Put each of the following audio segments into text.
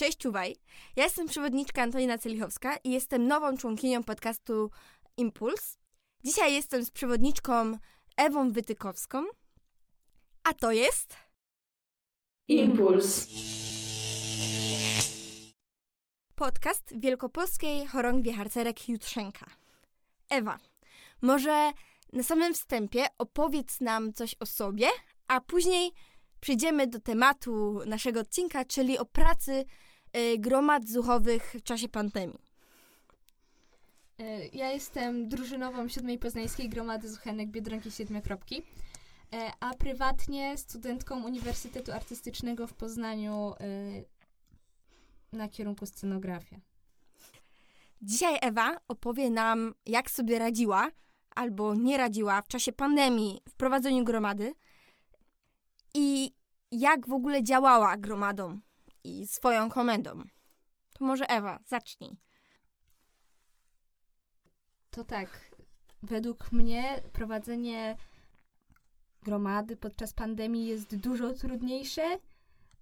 Cześć, czuwaj. Ja jestem przewodniczka Antonina Celichowska i jestem nową członkinią podcastu Impuls. Dzisiaj jestem z przewodniczką Ewą Wytykowską, a to jest... Impuls. Podcast wielkopolskiej chorągwi harcerek Jutrzenka. Ewa, może na samym wstępie opowiedz nam coś o sobie, a później przejdziemy do tematu naszego odcinka, czyli o pracy gromad zuchowych w czasie pandemii. E, Ja jestem drużynową siódmej poznańskiej gromady Zuchenek Biedronki Siedmiokropki, e, a prywatnie studentką Uniwersytetu Artystycznego w Poznaniu e, na kierunku scenografia. Dzisiaj Ewa opowie nam, jak sobie radziła albo nie radziła w czasie pandemii w prowadzeniu gromady i jak w ogóle działała gromadą i swoją komendą. To może Ewa, zacznij. To tak, według mnie prowadzenie gromady podczas pandemii jest dużo trudniejsze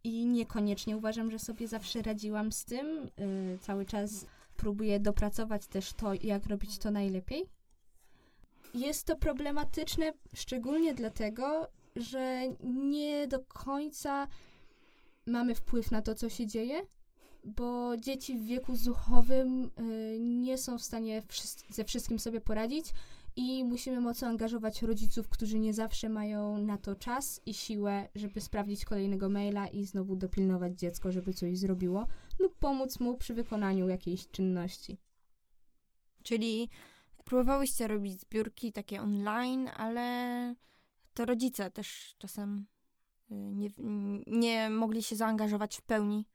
i niekoniecznie uważam, że sobie zawsze radziłam z tym. Y, cały czas próbuję dopracować też to, jak robić to najlepiej. Jest to problematyczne szczególnie dlatego, że nie do końca mamy wpływ na to, co się dzieje, bo dzieci w wieku zuchowym y, nie są w stanie ze wszystkim sobie poradzić i musimy mocno angażować rodziców, którzy nie zawsze mają na to czas i siłę, żeby sprawdzić kolejnego maila i znowu dopilnować dziecko, żeby coś zrobiło, lub pomóc mu przy wykonaniu jakiejś czynności. Czyli próbowałyście robić zbiórki takie online, ale to rodzice też czasem nie, nie mogli się zaangażować w pełni.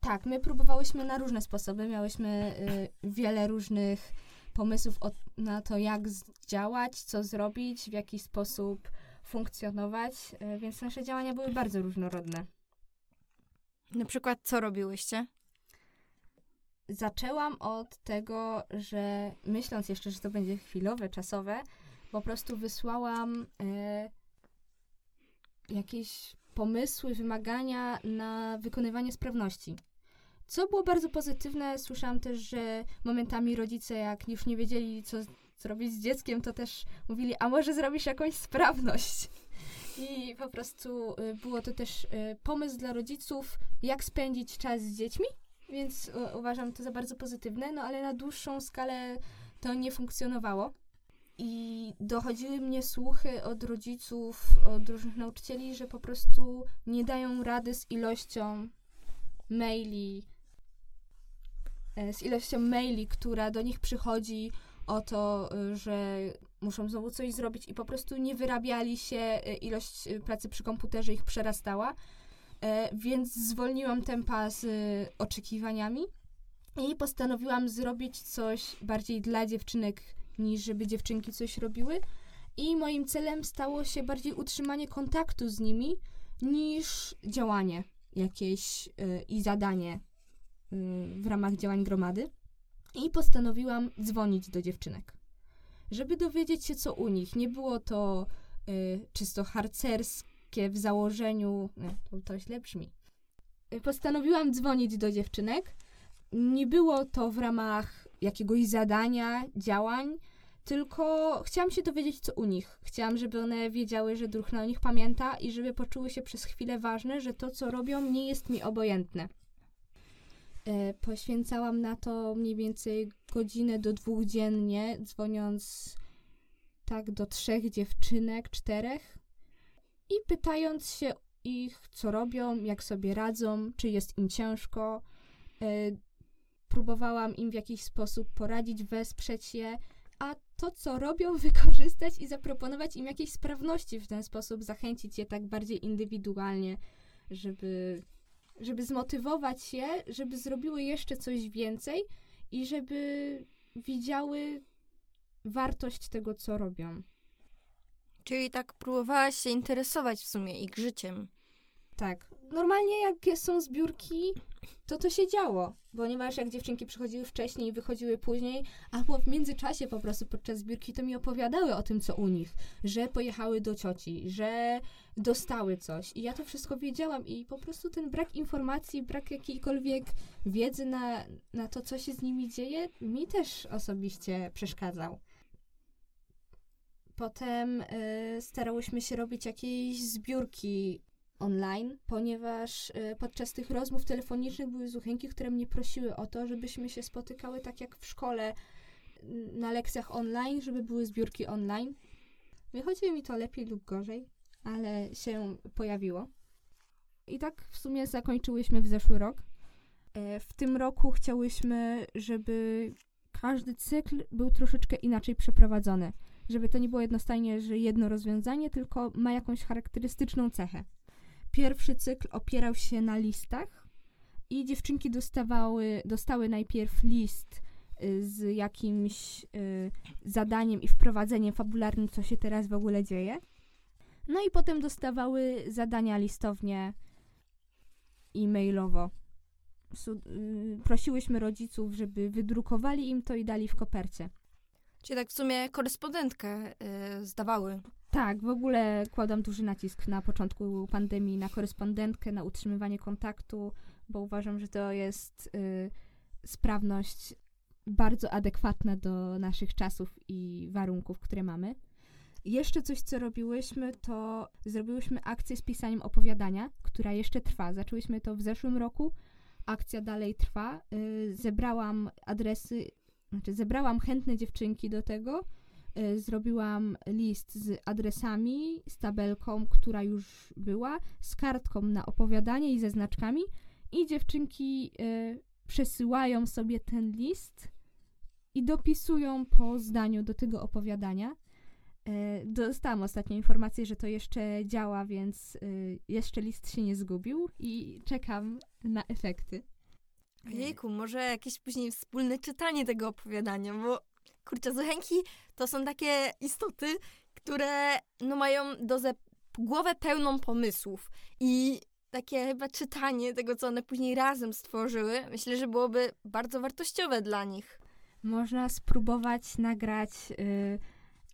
Tak, my próbowałyśmy na różne sposoby, miałyśmy y, wiele różnych pomysłów o, na to, jak działać, co zrobić, w jaki sposób funkcjonować, y, więc nasze działania były bardzo różnorodne. Na przykład, co robiłyście? Zaczęłam od tego, że myśląc jeszcze, że to będzie chwilowe, czasowe, po prostu wysłałam e, jakieś pomysły, wymagania na wykonywanie sprawności. Co było bardzo pozytywne, słyszałam też, że momentami rodzice, jak już nie wiedzieli, co zrobić z dzieckiem, to też mówili, a może zrobisz jakąś sprawność. I po prostu y, było to też y, pomysł dla rodziców, jak spędzić czas z dziećmi, więc uważam to za bardzo pozytywne, no ale na dłuższą skalę to nie funkcjonowało. I dochodziły mnie słuchy od rodziców, od różnych nauczycieli, że po prostu nie dają rady z ilością maili, e, z ilością maili, która do nich przychodzi o to, y, że muszą znowu coś zrobić i po prostu nie wyrabiali się, y, ilość pracy przy komputerze ich przerastała, E, więc zwolniłam tempa z oczekiwaniami i postanowiłam zrobić coś bardziej dla dziewczynek, niż żeby dziewczynki coś robiły. I moim celem stało się bardziej utrzymanie kontaktu z nimi, niż działanie jakieś y, i zadanie y, w ramach działań gromady. I postanowiłam dzwonić do dziewczynek, żeby dowiedzieć się, co u nich. Nie było to y, czysto harcerskie w założeniu. Nie, to, to źle brzmi. Y, Postanowiłam dzwonić do dziewczynek. Nie było to w ramach jakiegoś zadania, działań, tylko chciałam się dowiedzieć, co u nich. Chciałam, żeby one wiedziały, że druh o nich pamięta i żeby poczuły się przez chwilę ważne, że to, co robią, nie jest mi obojętne. E, poświęcałam na to mniej więcej godzinę do dwóch dziennie, dzwoniąc tak do trzech dziewczynek, czterech i pytając się ich, co robią, jak sobie radzą, czy jest im ciężko. E, próbowałam im w jakiś sposób poradzić, wesprzeć je, a to, co robią, wykorzystać i zaproponować im jakieś sprawności w ten sposób, zachęcić je tak bardziej indywidualnie, żeby, żeby zmotywować je, żeby zrobiły jeszcze coś więcej i żeby widziały wartość tego, co robią. Czyli tak próbowałaś się interesować w sumie ich życiem. Tak, normalnie jak są zbiórki, to to się działo, ponieważ jak dziewczynki przychodziły wcześniej i wychodziły później, albo w międzyczasie po prostu podczas zbiórki, to mi opowiadały o tym, co u nich, że pojechały do cioci, że dostały coś i ja to wszystko wiedziałam i po prostu ten brak informacji, brak jakiejkolwiek wiedzy na, na to, co się z nimi dzieje, mi też osobiście przeszkadzał. Potem y, starałyśmy się robić jakieś zbiórki online, ponieważ y, podczas tych rozmów telefonicznych były zuchęki, które mnie prosiły o to, żebyśmy się spotykały tak jak w szkole na lekcjach online, żeby były zbiórki online. Wychodziło mi to lepiej lub gorzej, ale się pojawiło. I tak w sumie zakończyłyśmy w zeszły rok. E, w tym roku chciałyśmy, żeby każdy cykl był troszeczkę inaczej przeprowadzony. Żeby to nie było jednostajnie, że jedno rozwiązanie, tylko ma jakąś charakterystyczną cechę. Pierwszy cykl opierał się na listach i dziewczynki dostawały, dostały najpierw list y, z jakimś y, zadaniem i wprowadzeniem fabularnym, co się teraz w ogóle dzieje. No i potem dostawały zadania listownie e-mailowo. Su- y, prosiłyśmy rodziców, żeby wydrukowali im to i dali w kopercie. Czyli tak w sumie korespondentkę y, zdawały. Tak, w ogóle kładam duży nacisk na początku pandemii na korespondentkę, na utrzymywanie kontaktu, bo uważam, że to jest y, sprawność bardzo adekwatna do naszych czasów i warunków, które mamy. Jeszcze coś, co robiłyśmy, to zrobiłyśmy akcję z pisaniem opowiadania, która jeszcze trwa. Zaczęłyśmy to w zeszłym roku. Akcja dalej trwa. Y, zebrałam adresy, znaczy zebrałam chętne dziewczynki do tego. Y, zrobiłam list z adresami, z tabelką, która już była, z kartką na opowiadanie i ze znaczkami. I dziewczynki y, przesyłają sobie ten list i dopisują po zdaniu do tego opowiadania. E, Dostałam ostatnio informację, że to jeszcze działa, więc jeszcze list się nie zgubił i czekam na efekty. Jejku, może jakieś później wspólne czytanie tego opowiadania, bo kurczę, zuchęki to są takie istoty, które no mają dozę, głowę pełną pomysłów i takie chyba czytanie tego, co one później razem stworzyły, myślę, że byłoby bardzo wartościowe dla nich. Można spróbować nagrać, y,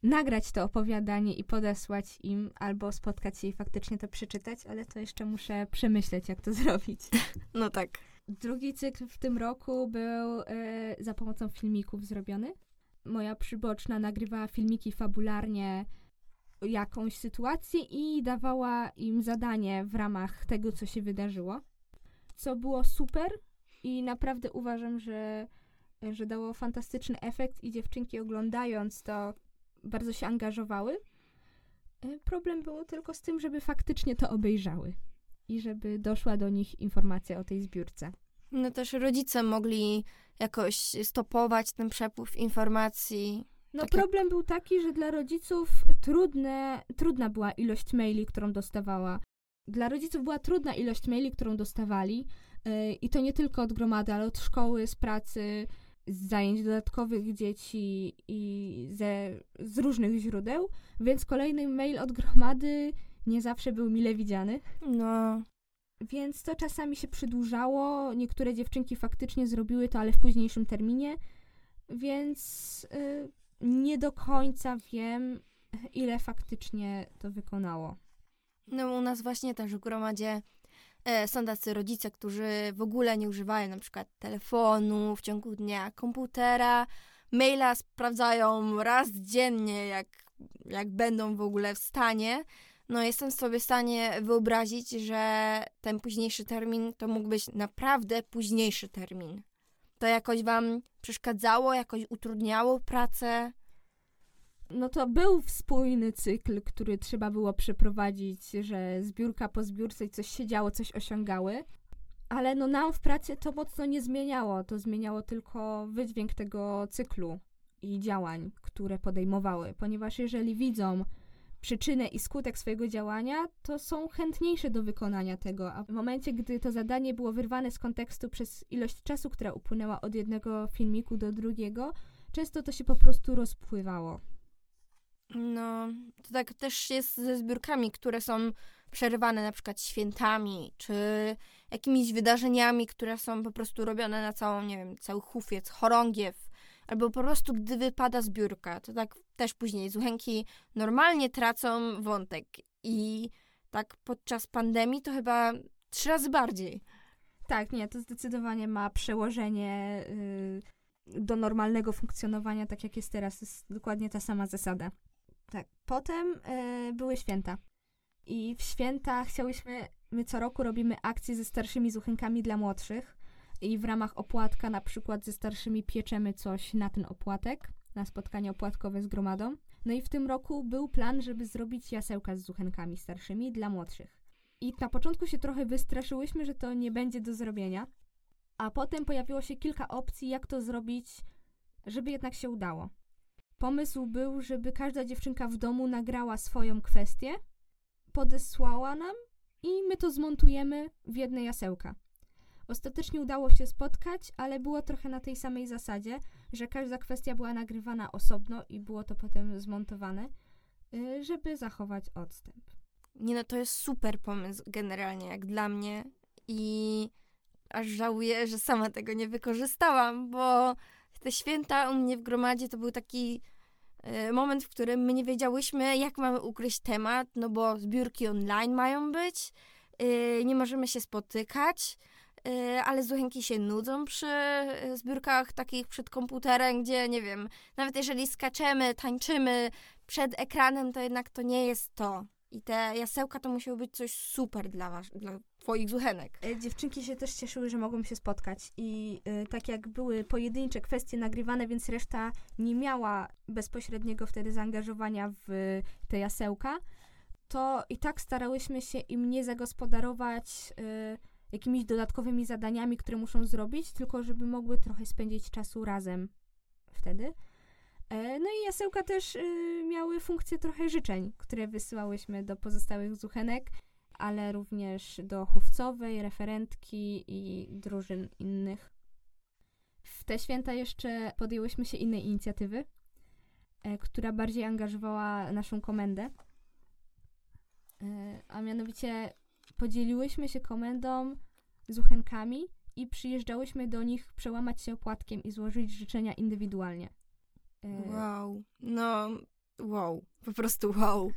nagrać to opowiadanie i podesłać im, albo spotkać się i faktycznie to przeczytać, ale to jeszcze muszę przemyśleć, jak to zrobić. No tak. Drugi cykl w tym roku był e, za pomocą filmików zrobiony. Moja przyboczna nagrywała filmiki fabularnie jakąś sytuację i dawała im zadanie w ramach tego, co się wydarzyło. Co było super i naprawdę uważam, że, że dało fantastyczny efekt i dziewczynki oglądając to bardzo się angażowały. E, Problem był tylko z tym, żeby faktycznie to obejrzały i żeby doszła do nich informacja o tej zbiórce. No też rodzice mogli jakoś stopować ten przepływ informacji. No Tak jak- problem był taki, że dla rodziców trudne, trudna była ilość maili, którą dostawała. Dla rodziców była trudna ilość maili, którą dostawali yy, i to nie tylko od gromady, ale od szkoły, z pracy, z zajęć dodatkowych dzieci i ze, z różnych źródeł, więc kolejny mail od gromady nie zawsze był mile widziany. No, Więc to czasami się przedłużało. Niektóre dziewczynki faktycznie zrobiły to, ale w późniejszym terminie. Więc y, nie do końca wiem, ile faktycznie to wykonało. no u nas właśnie też w gromadzie e, są tacy rodzice, którzy w ogóle nie używają na przykład telefonu w ciągu dnia, komputera, maila sprawdzają raz dziennie, jak, jak będą w ogóle w stanie. No jestem sobie w stanie wyobrazić, że ten późniejszy termin to mógł być naprawdę późniejszy termin. To jakoś wam przeszkadzało, jakoś utrudniało pracę? No to był spójny cykl, który trzeba było przeprowadzić, że zbiórka po zbiórce coś się działo, coś osiągały. Ale no nam w pracy to mocno nie zmieniało. To zmieniało tylko wydźwięk tego cyklu i działań, które podejmowały. Ponieważ jeżeli widzą przyczynę i skutek swojego działania, to są chętniejsze do wykonania tego. A w momencie, gdy to zadanie było wyrwane z kontekstu przez ilość czasu, która upłynęła od jednego filmiku do drugiego, często to się po prostu rozpływało. No, to tak też jest ze zbiórkami, które są przerywane na przykład świętami, czy jakimiś wydarzeniami, które są po prostu robione na całą, nie wiem, cały hufiec, chorągiew, albo po prostu gdy wypada zbiórka, to tak też później zuchenki normalnie tracą wątek i tak podczas pandemii to chyba trzy razy bardziej. Tak, nie, to zdecydowanie ma przełożenie y, do normalnego funkcjonowania, tak jak jest teraz. Jest dokładnie ta sama zasada. Tak. Potem y, były święta. I w święta chciałyśmy, my co roku robimy akcje ze starszymi zuchenkami dla młodszych. I w ramach opłatka, na przykład ze starszymi pieczemy coś na ten opłatek, na spotkanie opłatkowe z gromadą. No i w tym roku był plan, żeby zrobić jasełka z zuchenkami starszymi dla młodszych. I na początku się trochę wystraszyłyśmy, że to nie będzie do zrobienia, a potem pojawiło się kilka opcji, jak to zrobić, żeby jednak się udało. Pomysł był, żeby każda dziewczynka w domu nagrała swoją kwestię, podesłała nam i my to zmontujemy w jedne jasełka. Ostatecznie udało się spotkać, ale było trochę na tej samej zasadzie, że każda kwestia była nagrywana osobno i było to potem zmontowane, y, żeby zachować odstęp. Nie no, to jest super pomysł generalnie, jak dla mnie. I aż żałuję, że sama tego nie wykorzystałam, bo te święta u mnie w gromadzie to był taki y, moment, w którym my nie wiedziałyśmy, jak mamy ukryć temat, no bo zbiórki online mają być, y, nie możemy się spotykać, ale zuchenki się nudzą przy y, zbiórkach takich przed komputerem, gdzie nie wiem, nawet jeżeli skaczemy, tańczymy przed ekranem, to jednak to nie jest to. I te jasełka to musiało być coś super dla, was, dla twoich zuchenek. E, Dziewczynki się też cieszyły, że mogą się spotkać i y, tak jak były pojedyncze kwestie nagrywane, więc reszta nie miała bezpośredniego wtedy zaangażowania w te jasełka, to i tak starałyśmy się im nie zagospodarować y, jakimiś dodatkowymi zadaniami, które muszą zrobić, tylko żeby mogły trochę spędzić czasu razem wtedy. E, No i jasełka też y, miały funkcję trochę życzeń, które wysyłałyśmy do pozostałych zuchenek, ale również do chówcowej, referentki i drużyn innych. W te święta jeszcze podjęłyśmy się innej inicjatywy, e, która bardziej angażowała naszą komendę. E, A mianowicie podzieliłyśmy się komendą zuchenkami i przyjeżdżałyśmy do nich przełamać się opłatkiem i złożyć życzenia indywidualnie. E, Wow. No, wow. Po prostu wow.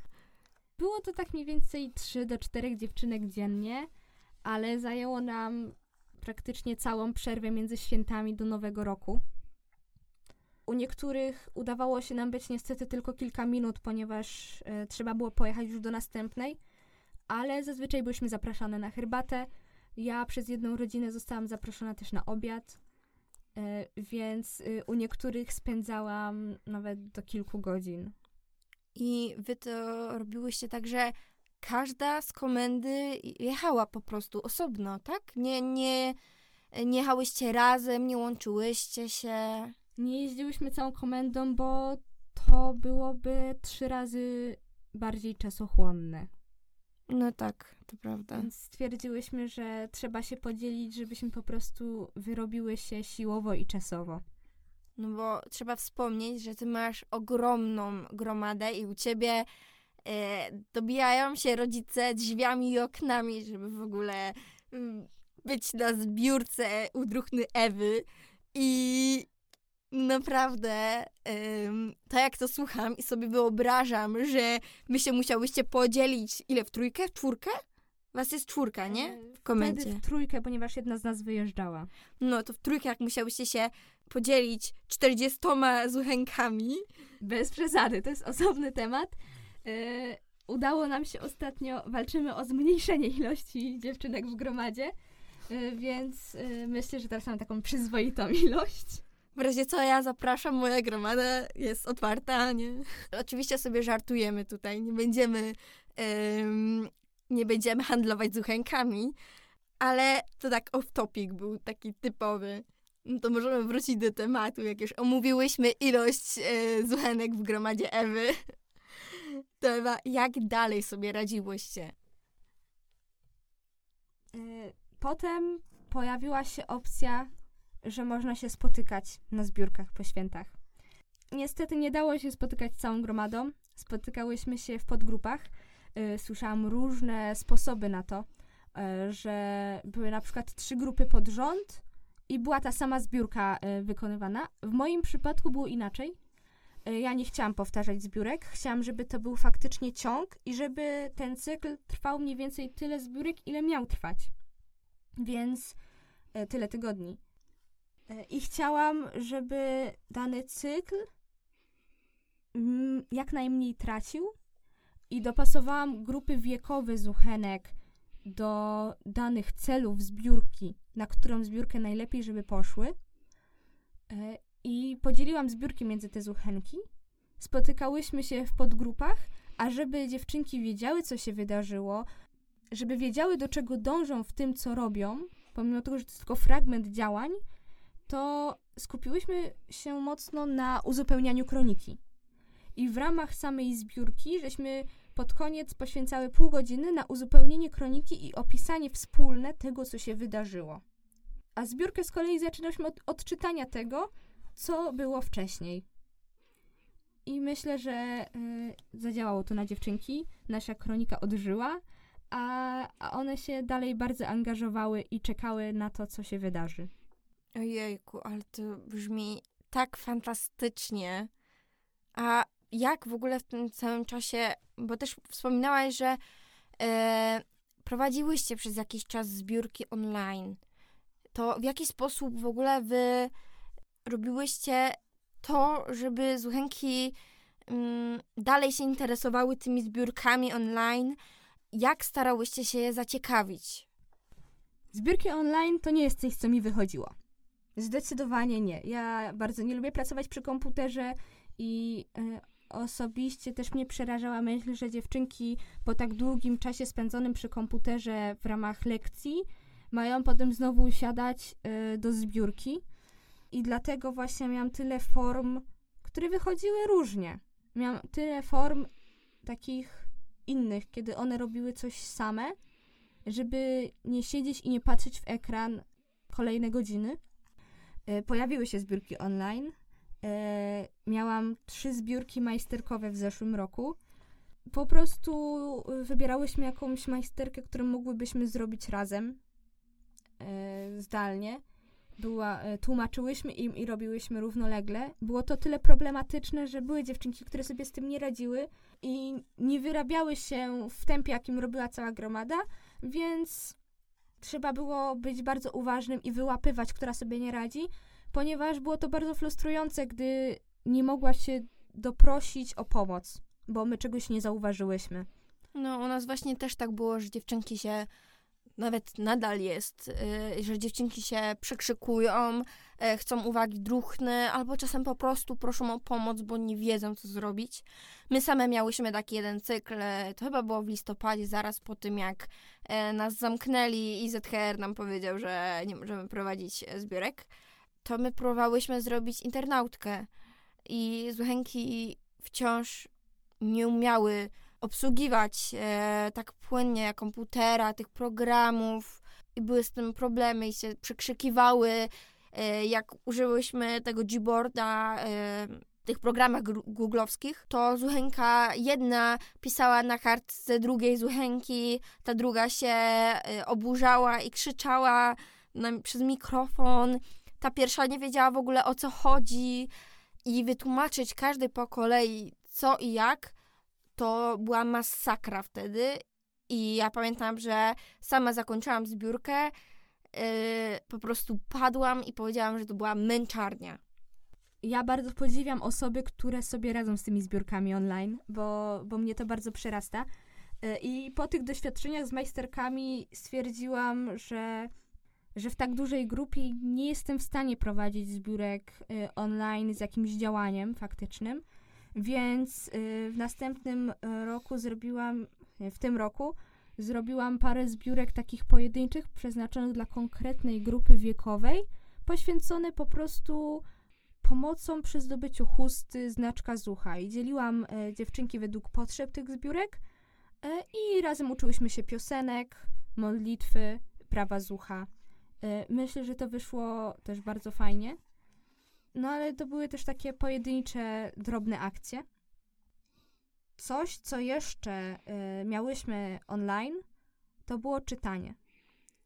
Było to tak mniej więcej 3 do 4 dziewczynek dziennie, ale zajęło nam praktycznie całą przerwę między świętami do Nowego Roku. U niektórych udawało się nam być niestety tylko kilka minut, ponieważ e, trzeba było pojechać już do następnej, ale zazwyczaj byliśmy zapraszane na herbatę. Ja przez jedną rodzinę zostałam zaproszona też na obiad, e, więc e, u niektórych spędzałam nawet do kilku godzin. I wy to robiłyście tak, że każda z komendy jechała po prostu osobno, tak? Nie, nie, nie jechałyście razem, nie łączyłyście się. Nie jeździłyśmy całą komendą, bo to byłoby trzy razy bardziej czasochłonne. No tak, to prawda. Więc stwierdziłyśmy, że trzeba się podzielić, żebyśmy po prostu wyrobiły się siłowo i czasowo. No bo trzeba wspomnieć, że ty masz ogromną gromadę i u ciebie e, dobijają się rodzice drzwiami i oknami, żeby w ogóle mm, być na zbiórce u druhny Ewy. I naprawdę, em, to jak to słucham i sobie wyobrażam, że wy się musiałyście podzielić, ile, w trójkę, w czwórkę? Was jest czwórka, nie? W komendzie. Wtedy w trójkę, ponieważ jedna z nas wyjeżdżała. No to w trójkę, jak musiałyście się podzielić 40 zuchenkami, Bez przesady, to jest osobny temat. E, udało nam się ostatnio, walczymy o zmniejszenie ilości dziewczynek w gromadzie, e, więc e, myślę, że teraz mamy taką przyzwoitą ilość. W razie co ja zapraszam, moja gromada jest otwarta, nie? Oczywiście sobie żartujemy tutaj, nie będziemy, em, nie będziemy handlować zuchenkami, ale to tak off topic był taki typowy. No to możemy wrócić do tematu, jak już omówiłyśmy ilość e, zuchenek w gromadzie Ewy. To Ewa, jak dalej sobie radziłyście? E, Potem pojawiła się opcja, że można się spotykać na zbiórkach po świętach. Niestety nie dało się spotykać całą gromadą. Spotykałyśmy się w podgrupach, y, słyszałam różne sposoby na to, y, że były na przykład trzy grupy pod rząd i była ta sama zbiórka y, wykonywana. W moim przypadku było inaczej. Ja nie chciałam powtarzać zbiórek, chciałam, żeby to był faktycznie ciąg i żeby ten cykl trwał mniej więcej tyle zbiórek, ile miał trwać. Więc tyle tygodni. Y, I chciałam, żeby dany cykl mm, jak najmniej tracił i dopasowałam grupy wiekowe zuchenek do danych celów zbiórki, na którą zbiórkę najlepiej, żeby poszły. E, I podzieliłam zbiórki między te zuchenki. Spotykałyśmy się w podgrupach, a żeby dziewczynki wiedziały, co się wydarzyło, żeby wiedziały, do czego dążą w tym, co robią, pomimo tego, że to jest tylko fragment działań, to skupiłyśmy się mocno na uzupełnianiu kroniki. I w ramach samej zbiórki, żeśmy pod koniec poświęcały pół godziny na uzupełnienie kroniki i opisanie wspólne tego, co się wydarzyło. A zbiórkę z kolei zaczynałyśmy od odczytania tego, co było wcześniej. I myślę, że y, zadziałało to na dziewczynki. Nasza kronika odżyła, a, a one się dalej bardzo angażowały i czekały na to, co się wydarzy. Ojejku, ale to brzmi tak fantastycznie. A jak w ogóle w tym całym czasie, bo też wspominałaś, że e, prowadziłyście przez jakiś czas zbiórki online. To w jaki sposób w ogóle wy robiłyście to, żeby zuchenki mm, dalej się interesowały tymi zbiórkami online? Jak starałyście się je zaciekawić? Zbiórki online to nie jest coś, co mi wychodziło. Zdecydowanie nie. Ja bardzo nie lubię pracować przy komputerze i e, osobiście też mnie przerażała myśl, że dziewczynki po tak długim czasie spędzonym przy komputerze w ramach lekcji mają potem znowu usiadać y, do zbiórki. I dlatego właśnie miałam tyle form, które wychodziły różnie. Miałam tyle form takich innych, kiedy one robiły coś same, żeby nie siedzieć i nie patrzeć w ekran kolejne godziny. Y, pojawiły się zbiórki online, E, miałam trzy zbiórki majsterkowe w zeszłym roku. Po prostu wybierałyśmy jakąś majsterkę, którą mogłybyśmy zrobić razem, e, zdalnie. Była, e, tłumaczyłyśmy im i robiłyśmy równolegle. Było to tyle problematyczne, że były dziewczynki, które sobie z tym nie radziły i nie wyrabiały się w tempie, jakim robiła cała gromada, więc trzeba było być bardzo uważnym i wyłapywać, która sobie nie radzi, ponieważ było to bardzo frustrujące, gdy nie mogła się doprosić o pomoc, bo my czegoś nie zauważyłyśmy. No, u nas właśnie też tak było, że dziewczynki się, nawet nadal jest, yy, że dziewczynki się przekrzykują, yy, chcą uwagi druhny, albo czasem po prostu proszą o pomoc, bo nie wiedzą, co zrobić. My same miałyśmy taki jeden cykl, yy, to chyba było w listopadzie, zaraz po tym, jak nas zamknęli i ZHR nam powiedział, że nie możemy prowadzić zbiorek to my próbowałyśmy zrobić internautkę i Zuchenki wciąż nie umiały obsługiwać e, tak płynnie komputera, tych programów. I były z tym problemy i się przekrzykiwały, e, jak użyłyśmy tego Gboarda e, w tych programach googlowskich, to Zuchenka jedna pisała na kartce drugiej Zuchenki, ta druga się e, oburzała i krzyczała na, przez mikrofon. Ta pierwsza nie wiedziała w ogóle o co chodzi. I wytłumaczyć każdej po kolei co i jak, to była masakra wtedy. I ja pamiętam, że sama zakończyłam zbiórkę, yy, po prostu padłam i powiedziałam, że to była męczarnia. Ja bardzo podziwiam osoby, które sobie radzą z tymi zbiórkami online, bo, bo mnie to bardzo przerasta. Yy, I po tych doświadczeniach z majsterkami stwierdziłam, że że w tak dużej grupie nie jestem w stanie prowadzić zbiórek y, online z jakimś działaniem faktycznym, więc y, w następnym y, roku zrobiłam, w tym roku zrobiłam parę zbiórek takich pojedynczych przeznaczonych dla konkretnej grupy wiekowej, poświęcone po prostu pomocą przy zdobyciu chusty, znaczka zucha i dzieliłam dziewczynki według potrzeb tych zbiórek i razem uczyłyśmy się piosenek, modlitwy, prawa zucha. Myślę, że to wyszło też bardzo fajnie. No ale to były też takie pojedyncze, drobne akcje. Coś, co jeszcze y, miałyśmy online, to było czytanie.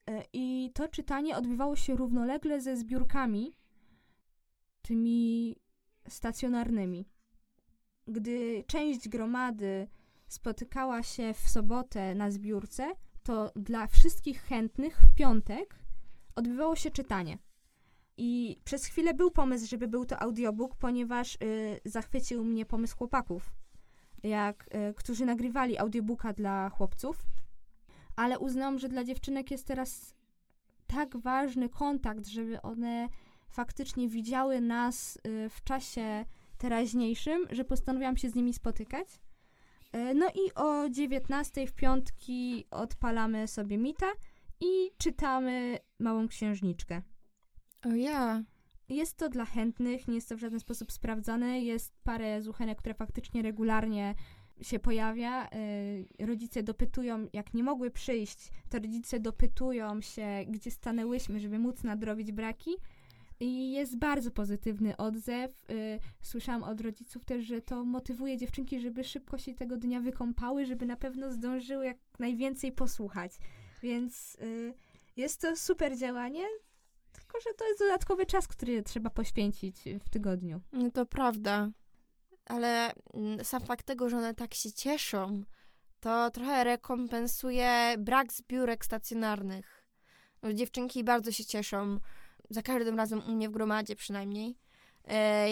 Y, I to czytanie odbywało się równolegle ze zbiórkami, tymi stacjonarnymi. Gdy część gromady spotykała się w sobotę na zbiórce, to dla wszystkich chętnych w piątek odbywało się czytanie. I przez chwilę był pomysł, żeby był to audiobook, ponieważ y, zachwycił mnie pomysł chłopaków, jak, y, którzy nagrywali audiobooka dla chłopców. Ale uznałam, że dla dziewczynek jest teraz tak ważny kontakt, żeby one faktycznie widziały nas y, w czasie teraźniejszym, że postanowiłam się z nimi spotykać. Y, no i o 19 w piątki odpalamy sobie mita i czytamy Małą Księżniczkę. O ja. Jest to dla chętnych, nie jest to w żaden sposób sprawdzane. Jest parę zuchenek, które faktycznie regularnie się pojawia. Yy, rodzice dopytują, jak nie mogły przyjść, to rodzice dopytują się, gdzie stanęłyśmy, żeby móc nadrobić braki. I jest bardzo pozytywny odzew. Yy, słyszałam od rodziców też, że to motywuje dziewczynki, żeby szybko się tego dnia wykąpały, żeby na pewno zdążyły jak najwięcej posłuchać. Więc yy, jest to super działanie, tylko że to jest dodatkowy czas, który trzeba poświęcić w tygodniu. No to prawda. Ale mm, sam fakt tego, że one tak się cieszą, to trochę rekompensuje brak zbiórek stacjonarnych. No, dziewczynki bardzo się cieszą, za każdym razem u mnie w gromadzie przynajmniej,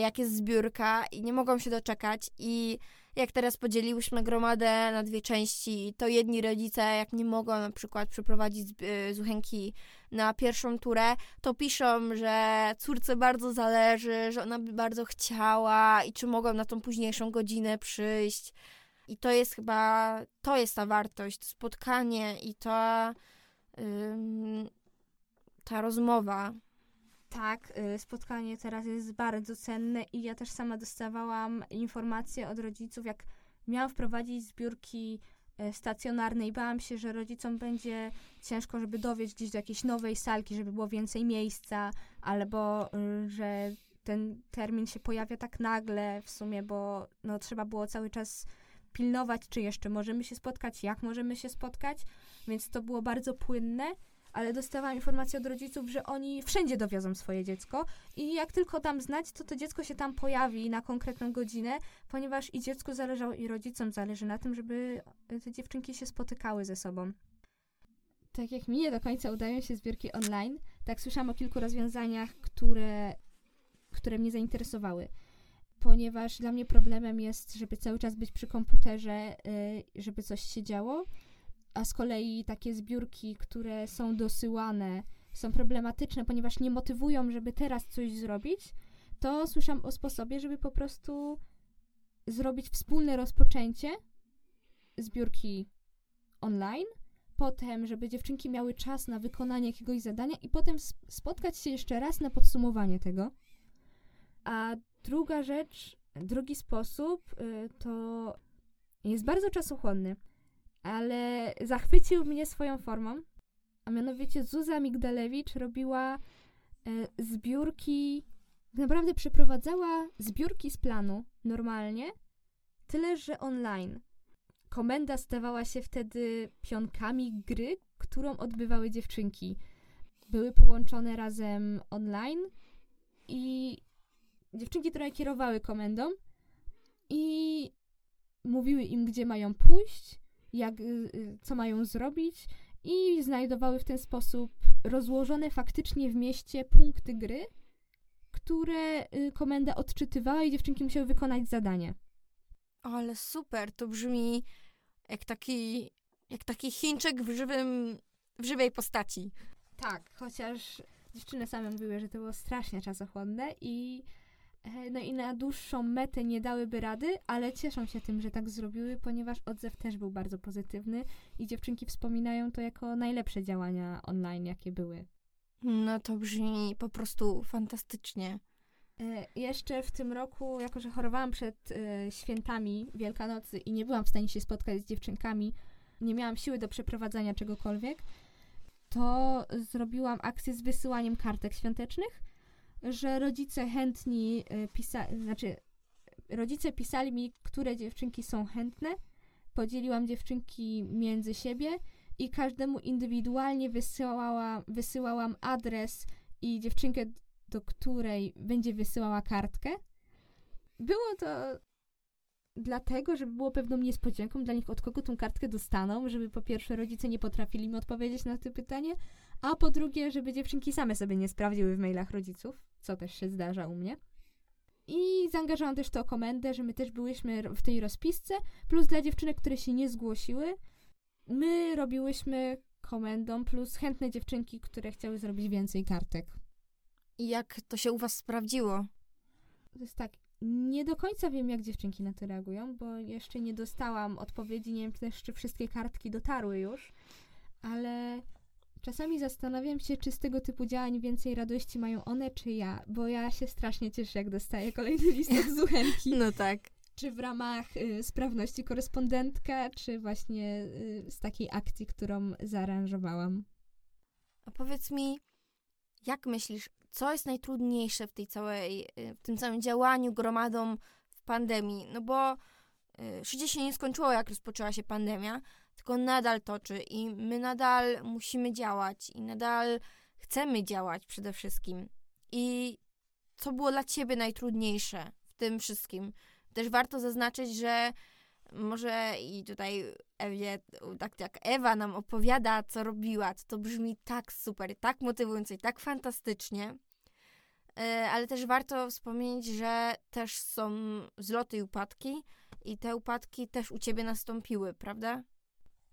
jak jest zbiórka i nie mogą się doczekać i jak teraz podzieliłyśmy gromadę na dwie części, to jedni rodzice, jak nie mogą na przykład przeprowadzić z Zuchenki na pierwszą turę, to piszą, że córce bardzo zależy, że ona by bardzo chciała i czy mogą na tą późniejszą godzinę przyjść. I to jest chyba, to jest ta wartość, to spotkanie i ta, ym, ta rozmowa. Tak, y, spotkanie teraz jest bardzo cenne i ja też sama dostawałam informacje od rodziców, jak miałam wprowadzić zbiórki y, stacjonarne i bałam się, że rodzicom będzie ciężko, żeby dowieść gdzieś do jakiejś nowej salki, żeby było więcej miejsca, albo y, że ten termin się pojawia tak nagle w sumie, bo no, trzeba było cały czas pilnować, czy jeszcze możemy się spotkać, jak możemy się spotkać, więc to było bardzo płynne ale dostawałam informację od rodziców, że oni wszędzie dowiozą swoje dziecko i jak tylko dam znać, to to dziecko się tam pojawi na konkretną godzinę, ponieważ i dziecku zależało, i rodzicom zależy na tym, żeby te dziewczynki się spotykały ze sobą. Tak jak mi nie do końca udają się zbiórki online, tak słyszałam o kilku rozwiązaniach, które, które mnie zainteresowały ponieważ dla mnie problemem jest, żeby cały czas być przy komputerze, y, żeby coś się działo a z kolei takie zbiórki, które są dosyłane, są problematyczne, ponieważ nie motywują, żeby teraz coś zrobić, to słyszałam o sposobie, żeby po prostu zrobić wspólne rozpoczęcie zbiórki online, potem, żeby dziewczynki miały czas na wykonanie jakiegoś zadania i potem spotkać się jeszcze raz na podsumowanie tego. A druga rzecz, drugi sposób y, to jest bardzo czasochłonny ale zachwycił mnie swoją formą. A mianowicie Zuza Migdalewicz robiła e, zbiórki, naprawdę przeprowadzała zbiórki z planu normalnie, tyle że online. Komenda stawała się wtedy pionkami gry, którą odbywały dziewczynki. Były połączone razem online i dziewczynki trochę kierowały komendą i mówiły im, gdzie mają pójść, jak, y, y, co mają zrobić i znajdowały w ten sposób rozłożone faktycznie w mieście punkty gry, które y, komenda odczytywała i dziewczynki musiały wykonać zadanie. Ale super, to brzmi jak taki, jak taki Chińczyk w, żywym, w żywej postaci. Tak, chociaż dziewczyny same mówiły, że to było strasznie czasochłonne i no i na dłuższą metę nie dałyby rady, ale cieszą się tym, że tak zrobiły, ponieważ odzew też był bardzo pozytywny i dziewczynki wspominają to jako najlepsze działania online, jakie były. No to brzmi po prostu fantastycznie. E, jeszcze w tym roku, jako że chorowałam przed e, świętami Wielkanocy i nie byłam w stanie się spotkać z dziewczynkami, nie miałam siły do przeprowadzania czegokolwiek, to zrobiłam akcję z wysyłaniem kartek świątecznych że rodzice chętni y, pisa- znaczy rodzice pisali mi, które dziewczynki są chętne. Podzieliłam dziewczynki między siebie i każdemu indywidualnie wysyłała, wysyłałam adres i dziewczynkę, do której będzie wysyłała kartkę. Było to dlatego, żeby było pewną niespodzianką dla nich, od kogo tą kartkę dostaną, żeby po pierwsze rodzice nie potrafili mi odpowiedzieć na to pytanie, a po drugie, żeby dziewczynki same sobie nie sprawdziły w mailach rodziców, co też się zdarza u mnie. I zaangażowałam też to komendę, że my też byłyśmy w tej rozpisce, plus dla dziewczynek, które się nie zgłosiły, my robiłyśmy komendą, plus chętne dziewczynki, które chciały zrobić więcej kartek. I jak to się u was sprawdziło? To jest tak, nie do końca wiem, jak dziewczynki na to reagują, bo jeszcze nie dostałam odpowiedzi, nie wiem też, czy wszystkie kartki dotarły już, ale czasami zastanawiam się, czy z tego typu działań więcej radości mają one, czy ja, bo ja się strasznie cieszę, jak dostaję kolejny list z Zuchenki. No tak. Czy w ramach y, sprawności korespondentka, czy właśnie y, z takiej akcji, którą zaaranżowałam. A powiedz mi, jak myślisz, co jest najtrudniejsze w tej całej, y, w tym całym działaniu gromadą w pandemii? No bo życie się nie skończyło, jak rozpoczęła się pandemia, tylko nadal toczy i my nadal musimy działać i nadal chcemy działać przede wszystkim. I co było dla ciebie najtrudniejsze w tym wszystkim? Też warto zaznaczyć, że może i tutaj Ewie, tak jak Ewa nam opowiada, co robiła, to, to brzmi tak super, tak motywująco i tak fantastycznie. E, ale też warto wspomnieć, że też są zloty i upadki i te upadki też u ciebie nastąpiły, prawda?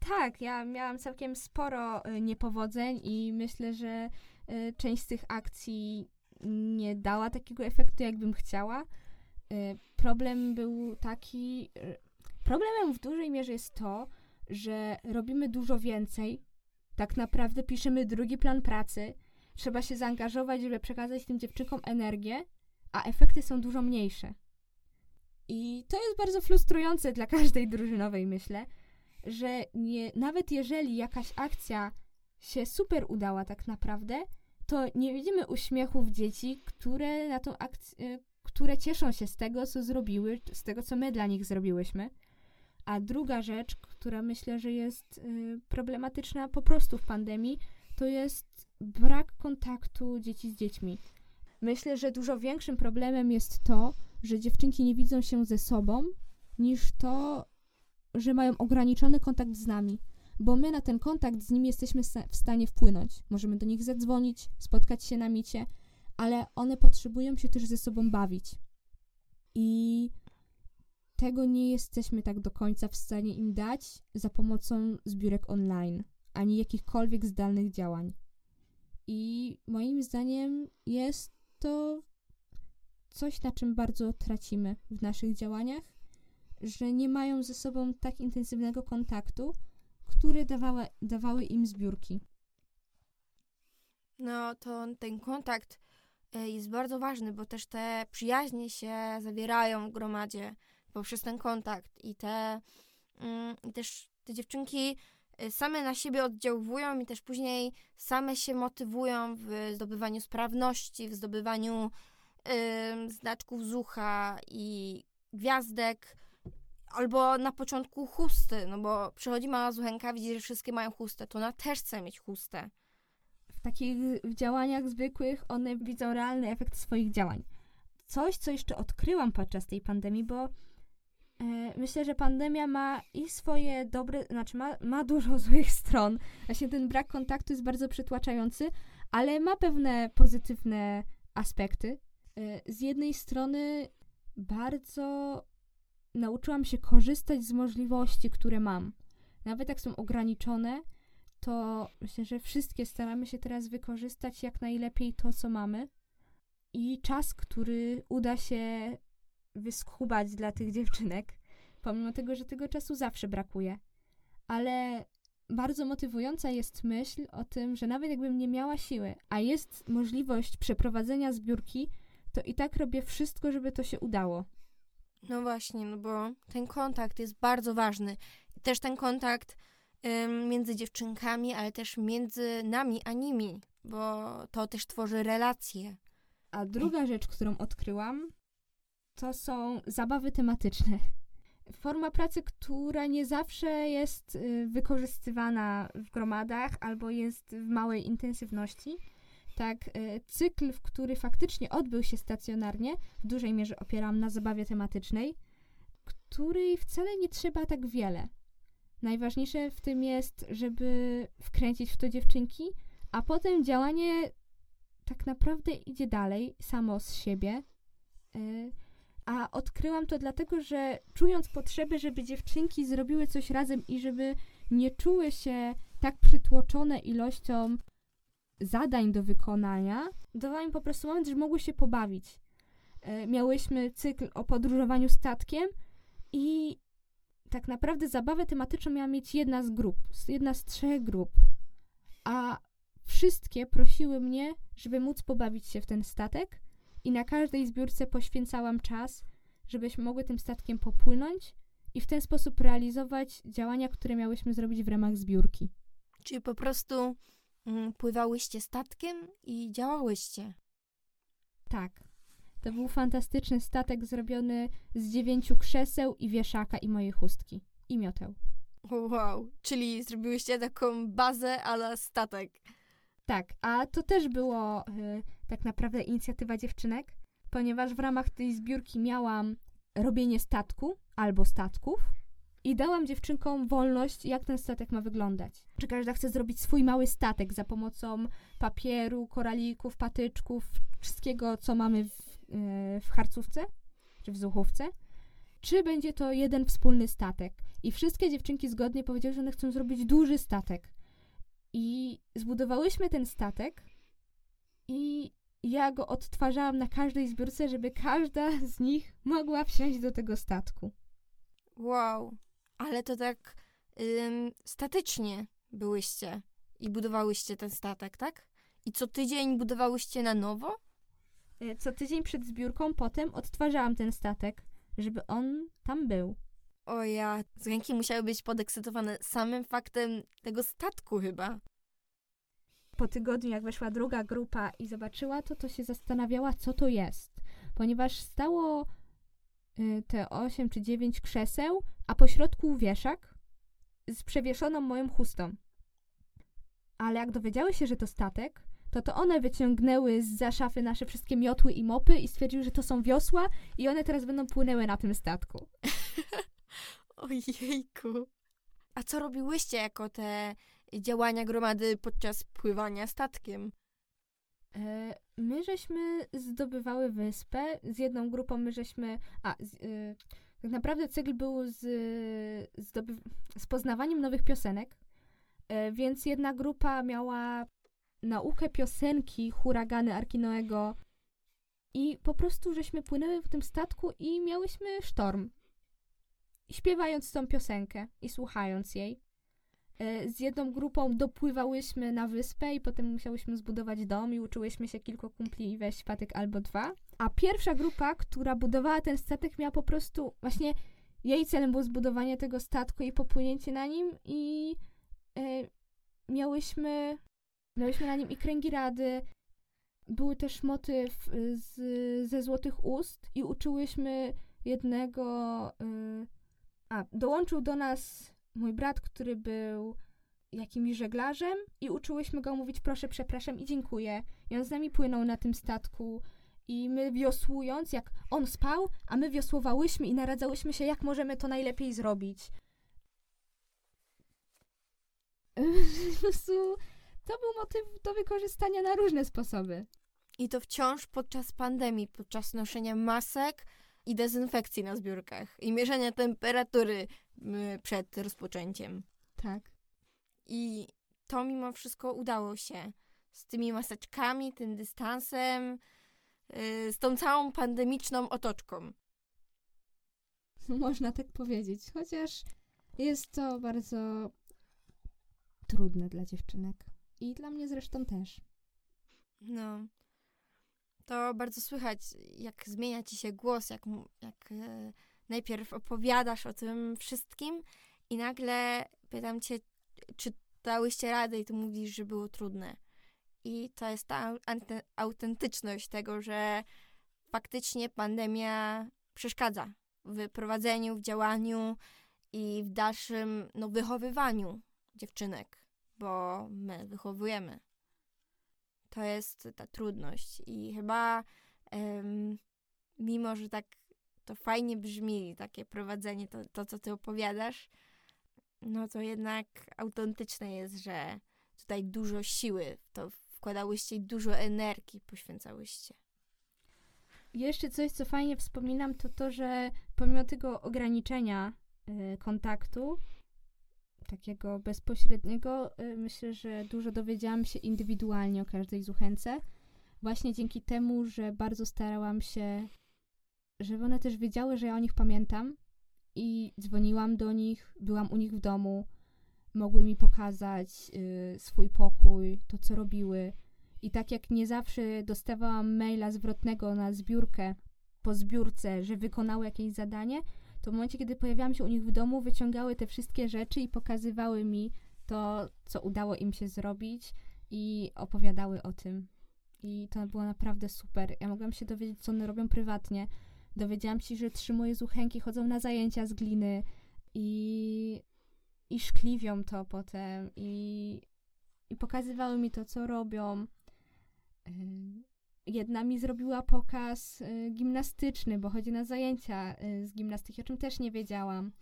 Tak, ja miałam całkiem sporo y, niepowodzeń i myślę, że y, część z tych akcji nie dała takiego efektu, jakbym chciała. Problem był taki, problemem w dużej mierze jest to, że robimy dużo więcej. Tak naprawdę piszemy drugi plan pracy. Trzeba się zaangażować, żeby przekazać tym dziewczynkom energię, a efekty są dużo mniejsze. I to jest bardzo frustrujące dla każdej drużynowej, myślę, że nie, nawet jeżeli jakaś akcja się super udała tak naprawdę, to nie widzimy uśmiechów dzieci, które na tą akcję, które cieszą się z tego, co zrobiły, z tego, co my dla nich zrobiłyśmy. A druga rzecz, która myślę, że jest y, problematyczna po prostu w pandemii, to jest brak kontaktu dzieci z dziećmi. Myślę, że dużo większym problemem jest to, że dziewczynki nie widzą się ze sobą, niż to, że mają ograniczony kontakt z nami, bo my na ten kontakt z nimi jesteśmy w stanie wpłynąć. Możemy do nich zadzwonić, spotkać się na micie, ale one potrzebują się też ze sobą bawić. I tego nie jesteśmy tak do końca w stanie im dać za pomocą zbiórek online, ani jakichkolwiek zdalnych działań. I moim zdaniem jest to coś, na czym bardzo tracimy w naszych działaniach, że nie mają ze sobą tak intensywnego kontaktu, który dawały, dawały im zbiórki. No to ten kontakt e, jest bardzo ważny, bo też te przyjaźnie się zawierają w gromadzie poprzez ten kontakt i te mm, i też te dziewczynki e, same na siebie oddziałują i też później same się motywują w zdobywaniu sprawności, w zdobywaniu y, znaczków z ucha i gwiazdek, albo na początku chusty, no bo przychodzi mała zuchenka, widzi, że wszystkie mają chustę, to ona też chce mieć chustę. W takich działaniach zwykłych one widzą realny efekt swoich działań. Coś, co jeszcze odkryłam podczas tej pandemii, bo myślę, że pandemia ma i swoje dobre, znaczy ma, ma dużo złych stron. Właśnie ten brak kontaktu jest bardzo przytłaczający, ale ma pewne pozytywne aspekty. E, z jednej strony bardzo nauczyłam się korzystać z możliwości, które mam. Nawet jak są ograniczone, to myślę, że wszystkie staramy się teraz wykorzystać jak najlepiej to, co mamy. I czas, który uda się wyschubać dla tych dziewczynek, pomimo tego, że tego czasu zawsze brakuje. Ale bardzo motywująca jest myśl o tym, że nawet jakbym nie miała siły, a jest możliwość przeprowadzenia zbiórki, to i tak robię wszystko, żeby to się udało. No właśnie, no bo ten kontakt jest bardzo ważny. Też ten kontakt ym, między dziewczynkami, ale też między nami a nimi, bo to też tworzy relacje. A druga rzecz, którą odkryłam, to są zabawy tematyczne. Forma pracy, która nie zawsze jest y, wykorzystywana w gromadach albo jest w małej intensywności. Tak, y, cykl, w który faktycznie odbył się stacjonarnie, w dużej mierze opieram na zabawie tematycznej, której wcale nie trzeba tak wiele. Najważniejsze w tym jest, żeby wkręcić w to dziewczynki, a potem działanie tak naprawdę idzie dalej, samo z siebie. Y, a odkryłam to dlatego, że czując potrzebę, żeby dziewczynki zrobiły coś razem i żeby nie czuły się tak przytłoczone ilością zadań do wykonania, dawałam im po prostu moment, że mogły się pobawić. Y, miałyśmy cykl o podróżowaniu statkiem i tak naprawdę zabawę tematyczną miała mieć jedna z grup, jedna z trzech grup. A wszystkie prosiły mnie, żeby móc pobawić się w ten statek i na każdej zbiórce poświęcałam czas, żebyśmy mogły tym statkiem popłynąć i w ten sposób realizować działania, które miałyśmy zrobić w ramach zbiórki. Czyli po prostu mm, pływałyście statkiem i działałyście. Tak. To był fantastyczny statek zrobiony z dziewięciu krzeseł i wieszaka i mojej chustki. I mioteł. Wow, czyli zrobiłyście taką bazę ala statek. Tak, a to też było y, tak naprawdę inicjatywa dziewczynek, ponieważ w ramach tej zbiórki miałam robienie statku albo statków i dałam dziewczynkom wolność, jak ten statek ma wyglądać. Czy każda chce zrobić swój mały statek za pomocą papieru, koralików, patyczków, wszystkiego, co mamy w, y, w harcówce czy w zuchówce, czy będzie to jeden wspólny statek. I wszystkie dziewczynki zgodnie powiedziały, że one chcą zrobić duży statek. I zbudowałyśmy ten statek i ja go odtwarzałam na każdej zbiórce, żeby każda z nich mogła wsiąść do tego statku. Wow, ale to tak ym, statycznie byłyście i budowałyście ten statek, tak? I co tydzień budowałyście na nowo? E, co tydzień przed zbiórką potem odtwarzałam ten statek, żeby on tam był. O ja, z ręki musiały być podekscytowane samym faktem tego statku chyba. Po tygodniu, jak weszła druga grupa i zobaczyła to, to się zastanawiała, co to jest. Ponieważ stało y, te 8 czy 9 krzeseł, a po środku wieszak z przewieszoną moją chustą. Ale jak dowiedziały się, że to statek, to to one wyciągnęły z za szafy nasze wszystkie miotły i mopy i stwierdziły, że to są wiosła i one teraz będą płynęły na tym statku. Ojejku. A co robiłyście jako te działania gromady podczas pływania statkiem? E, My żeśmy zdobywały wyspę. Z jedną grupą my żeśmy. A, z, y, tak naprawdę cykl był z, zdoby, z poznawaniem nowych piosenek. E, Więc jedna grupa miała naukę piosenki huragany Arkinoego. I po prostu żeśmy płynęły w tym statku i miałyśmy sztorm. Śpiewając tą piosenkę i słuchając jej. E, Z jedną grupą dopływałyśmy na wyspę i potem musiałyśmy zbudować dom i uczyłyśmy się kilku kumpli wejść patyk albo dwa. A pierwsza grupa, która budowała ten statek, miała po prostu właśnie jej celem było zbudowanie tego statku i popłynięcie na nim i e, miałyśmy, miałyśmy na nim i kręgi rady. Były też motyw y, z, ze Złotych Ust i uczyłyśmy jednego... y, a, dołączył do nas mój brat, który był jakimś żeglarzem i uczyłyśmy go mówić proszę, przepraszam i dziękuję. I on z nami płynął na tym statku i my wiosłując, jak on spał, a my wiosłowałyśmy i naradzałyśmy się, jak możemy to najlepiej zrobić. To był motyw do wykorzystania na różne sposoby. I to wciąż podczas pandemii, podczas noszenia masek i dezynfekcji na zbiórkach i mierzenia temperatury przed rozpoczęciem. Tak. I to mimo wszystko udało się. Z tymi maseczkami, tym dystansem, y, z tą całą pandemiczną otoczką. Można tak powiedzieć, chociaż jest to bardzo trudne dla dziewczynek. I dla mnie zresztą też. No. To bardzo słychać, jak zmienia ci się głos, jak, jak e, najpierw opowiadasz o tym wszystkim i nagle pytam cię, czy dałyście radę i ty mówisz, że było trudne. I to jest ta autentyczność tego, że faktycznie pandemia przeszkadza w prowadzeniu, w działaniu i w dalszym no, wychowywaniu dziewczynek, bo my wychowujemy. To jest ta trudność i chyba um, mimo, że tak to fajnie brzmi, takie prowadzenie, to, to co ty opowiadasz, no to jednak autentyczne jest, że tutaj dużo siły w to wkładałyście i dużo energii poświęcałyście. Jeszcze coś, co fajnie wspominam, to to, że pomimo tego ograniczenia y, kontaktu, takiego bezpośredniego, y, myślę, że dużo dowiedziałam się indywidualnie o każdej zuchęce. Właśnie dzięki temu, że bardzo starałam się, żeby one też wiedziały, że ja o nich pamiętam i dzwoniłam do nich, byłam u nich w domu, mogły mi pokazać y, swój pokój, to co robiły. I tak jak nie zawsze dostawałam maila zwrotnego na zbiórkę po zbiórce, że wykonały jakieś zadanie, to w momencie, kiedy pojawiałam się u nich w domu, wyciągały te wszystkie rzeczy i pokazywały mi to, co udało im się zrobić i opowiadały o tym. I to było naprawdę super. Ja mogłam się dowiedzieć, co one robią prywatnie. Dowiedziałam się, że trzy moje chodzą na zajęcia z gliny i, i szkliwią to potem i, i pokazywały mi to, co robią. Jedna mi zrobiła pokaz y, gimnastyczny, bo chodzi na zajęcia y, z gimnastyki, o czym też nie wiedziałam.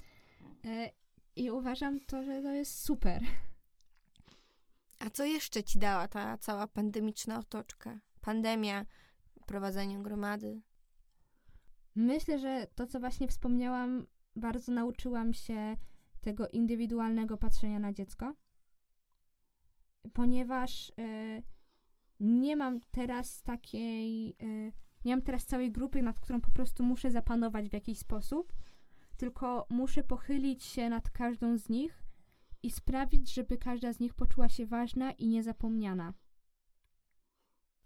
Y, I uważam to, że to jest super. A co jeszcze ci dała ta cała pandemiczna otoczka? Pandemia, prowadzenie gromady? Myślę, że to, co właśnie wspomniałam, bardzo nauczyłam się tego indywidualnego patrzenia na dziecko, ponieważ y, nie mam teraz takiej, y, nie mam teraz całej grupy, nad którą po prostu muszę zapanować w jakiś sposób, tylko muszę pochylić się nad każdą z nich i sprawić, żeby każda z nich poczuła się ważna i niezapomniana.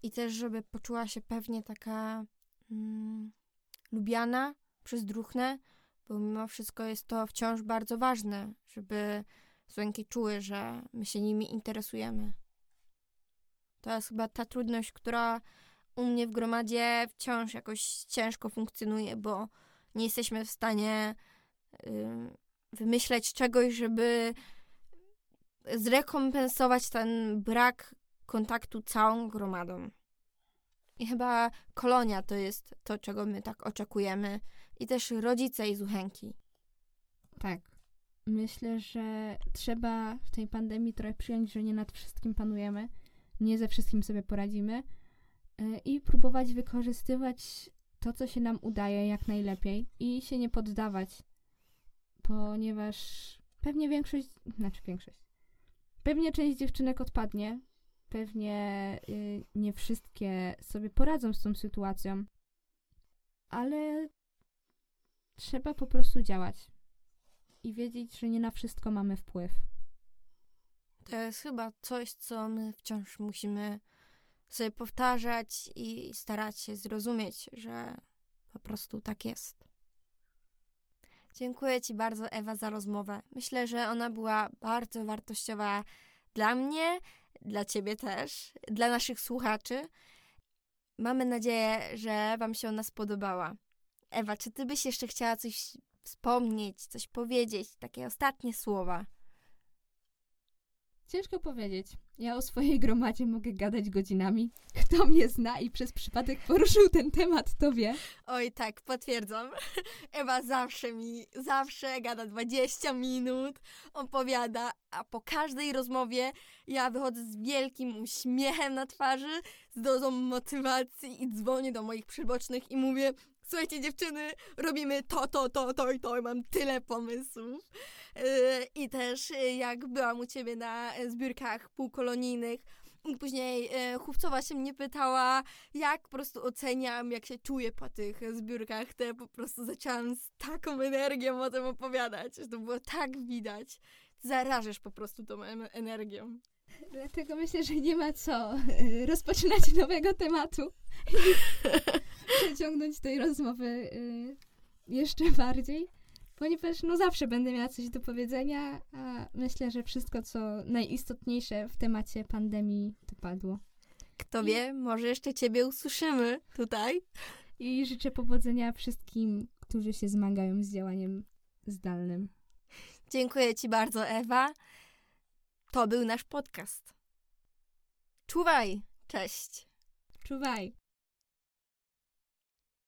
I też, żeby poczuła się pewnie taka mm, lubiana przez druhne, bo mimo wszystko jest to wciąż bardzo ważne, żeby Słonki czuły, że my się nimi interesujemy. To jest chyba ta trudność, która u mnie w gromadzie wciąż jakoś ciężko funkcjonuje, bo nie jesteśmy w stanie y, wymyśleć czegoś, żeby zrekompensować ten brak kontaktu całą gromadą. I chyba kolonia to jest to, czego my tak oczekujemy. I też rodzice i zuchęki. Tak. Myślę, że trzeba w tej pandemii trochę przyjąć, że nie nad wszystkim panujemy nie ze wszystkim sobie poradzimy e, i próbować wykorzystywać to, co się nam udaje jak najlepiej i się nie poddawać, ponieważ pewnie większość, znaczy większość, pewnie część dziewczynek odpadnie, pewnie y, nie wszystkie sobie poradzą z tą sytuacją, ale trzeba po prostu działać i wiedzieć, że nie na wszystko mamy wpływ. To jest chyba coś, co my wciąż musimy sobie powtarzać i starać się zrozumieć, że po prostu tak jest. Dziękuję Ci bardzo, Ewa, za rozmowę. Myślę, że ona była bardzo wartościowa dla mnie, dla Ciebie też, dla naszych słuchaczy. Mamy nadzieję, że Wam się ona spodobała. Ewa, czy Ty byś jeszcze chciała coś wspomnieć, coś powiedzieć, takie ostatnie słowa? Ciężko powiedzieć. Ja o swojej gromadzie mogę gadać godzinami. Kto mnie zna i przez przypadek poruszył ten temat, to wie. Oj, tak, potwierdzam. Ewa zawsze mi, zawsze gada 20 minut, opowiada, a po każdej rozmowie ja wychodzę z wielkim uśmiechem na twarzy, z dozą motywacji i dzwonię do moich przybocznych i mówię słuchajcie dziewczyny, robimy to, to, to, to i to i mam tyle pomysłów. Yy, I też yy, jak byłam u ciebie na zbiórkach półkolonijnych, i później e, Chówcowa się mnie pytała, jak po prostu oceniam, jak się czuję po tych zbiórkach, to ja po prostu zaczęłam z taką energią o tym opowiadać, że to było tak widać. Zarażasz po prostu tą energią. Dlatego myślę, że nie ma co e, rozpoczynać nowego tematu i przeciągnąć tej rozmowy y, jeszcze bardziej, ponieważ no zawsze będę miała coś do powiedzenia, a myślę, że wszystko, co najistotniejsze w temacie pandemii, to padło. Kto wie, może jeszcze ciebie usłyszymy tutaj. I życzę powodzenia wszystkim, którzy się zmagają z działaniem zdalnym. Dziękuję Ci bardzo, Ewa. To był nasz podcast. Czuwaj! Cześć! Czuwaj!